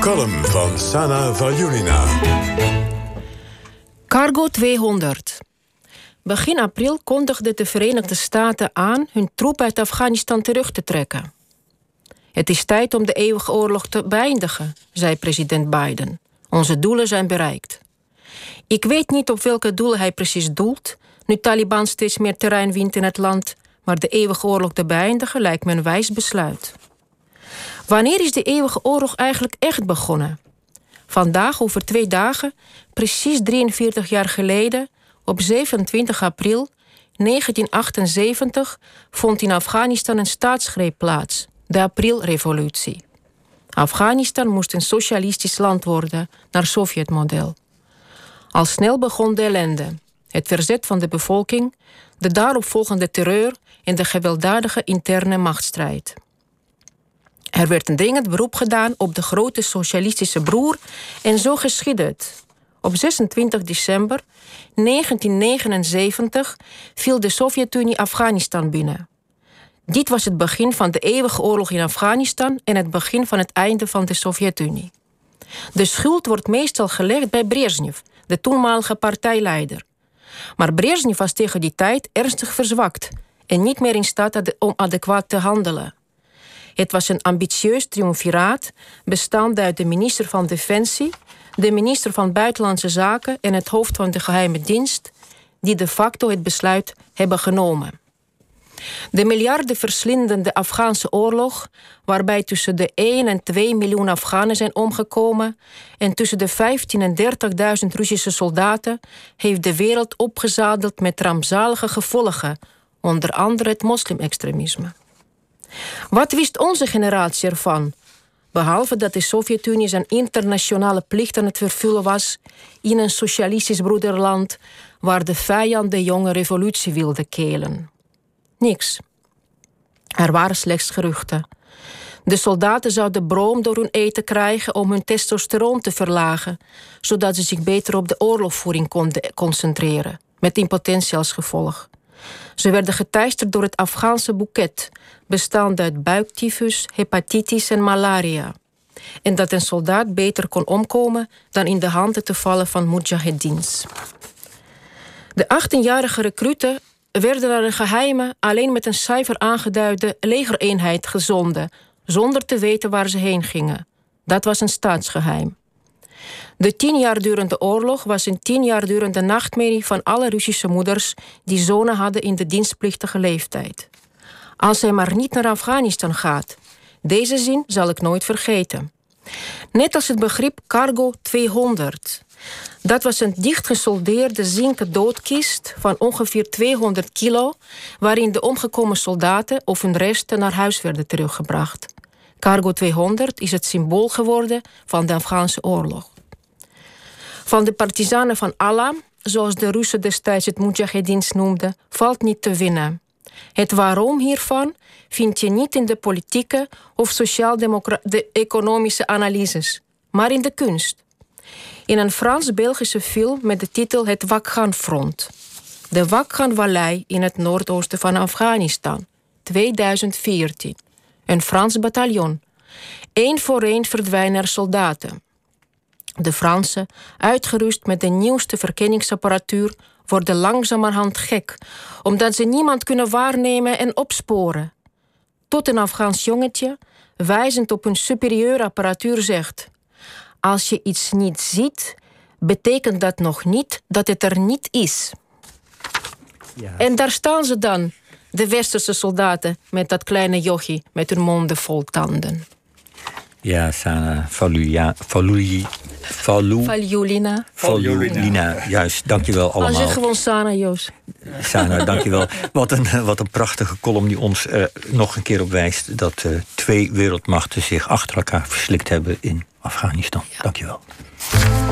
column van Sana Valjulina. Cargo 200. Begin april kondigden de Verenigde Staten aan hun troep uit Afghanistan terug te trekken. Het is tijd om de eeuwige oorlog te beëindigen, zei president Biden. Onze doelen zijn bereikt. Ik weet niet op welke doelen hij precies doelt, nu Taliban steeds meer terrein wint in het land, maar de eeuwige oorlog te beëindigen lijkt me een wijs besluit. Wanneer is de eeuwige oorlog eigenlijk echt begonnen? Vandaag, over twee dagen, precies 43 jaar geleden, op 27 april 1978, vond in Afghanistan een staatsgreep plaats, de Aprilrevolutie. Afghanistan moest een socialistisch land worden, naar Sovjetmodel. Al snel begon de ellende, het verzet van de bevolking, de daaropvolgende terreur en de gewelddadige interne machtsstrijd. Er werd een dringend beroep gedaan op de grote socialistische broer en zo geschiedde het. Op 26 december 1979 viel de Sovjet-Unie Afghanistan binnen. Dit was het begin van de eeuwige oorlog in Afghanistan en het begin van het einde van de Sovjet-Unie. De schuld wordt meestal gelegd bij Brezhnev, de toenmalige partijleider. Maar Brezhnev was tegen die tijd ernstig verzwakt en niet meer in staat om adequaat te handelen. Het was een ambitieus triumviraat, bestaande uit de minister van Defensie, de minister van Buitenlandse Zaken en het hoofd van de geheime dienst, die de facto het besluit hebben genomen. De miljarden verslindende Afghaanse oorlog, waarbij tussen de 1 en 2 miljoen Afghanen zijn omgekomen en tussen de 15 en 30.000 Russische soldaten, heeft de wereld opgezadeld met rampzalige gevolgen, onder andere het moslimextremisme. Wat wist onze generatie ervan? Behalve dat de Sovjet-Unie zijn internationale plicht aan het vervullen was in een socialistisch broederland waar de vijand de jonge revolutie wilde kelen. Niks. Er waren slechts geruchten. De soldaten zouden broom door hun eten krijgen om hun testosteron te verlagen, zodat ze zich beter op de oorlogvoering konden concentreren, met impotentie als gevolg. Ze werden geteisterd door het Afghaanse boeket, bestaande uit buiktyfus, hepatitis en malaria. En dat een soldaat beter kon omkomen dan in de handen te vallen van mujahedins. De 18-jarige recruten werden naar een geheime, alleen met een cijfer aangeduide legereenheid gezonden, zonder te weten waar ze heen gingen. Dat was een staatsgeheim. De tien jaar durende oorlog was een tien jaar durende nachtmerrie van alle Russische moeders die zonen hadden in de dienstplichtige leeftijd. Als hij maar niet naar Afghanistan gaat. Deze zin zal ik nooit vergeten. Net als het begrip cargo 200. Dat was een dichtgesoldeerde zinken doodkist van ongeveer 200 kilo, waarin de omgekomen soldaten of hun resten naar huis werden teruggebracht. Cargo 200 is het symbool geworden van de Afghaanse oorlog. Van de partizanen van Allah, zoals de Russen destijds het Mujahedins noemden, valt niet te winnen. Het waarom hiervan vind je niet in de politieke of sociaal-economische analyses, maar in de kunst. In een Frans-Belgische film met de titel Het Wakhan-front. De Wakhan-vallei in het noordoosten van Afghanistan, 2014. Een Frans bataljon. Eén voor één verdwijnen er soldaten. De Fransen, uitgerust met de nieuwste verkenningsapparatuur, worden langzamerhand gek, omdat ze niemand kunnen waarnemen en opsporen. Tot een Afghaans jongetje, wijzend op hun superieure apparatuur, zegt: Als je iets niet ziet, betekent dat nog niet dat het er niet is. Ja. En daar staan ze dan, de westerse soldaten, met dat kleine jochie met hun monden vol tanden. Ja, Sana Faluja, Falui, Falu... Faljulina. Faljulina, juist. Dankjewel allemaal. Al zeg gewoon Sana, Joos. Sana, dankjewel. Wat een, wat een prachtige column die ons er nog een keer op wijst... dat uh, twee wereldmachten zich achter elkaar verslikt hebben in Afghanistan. Ja. Dankjewel.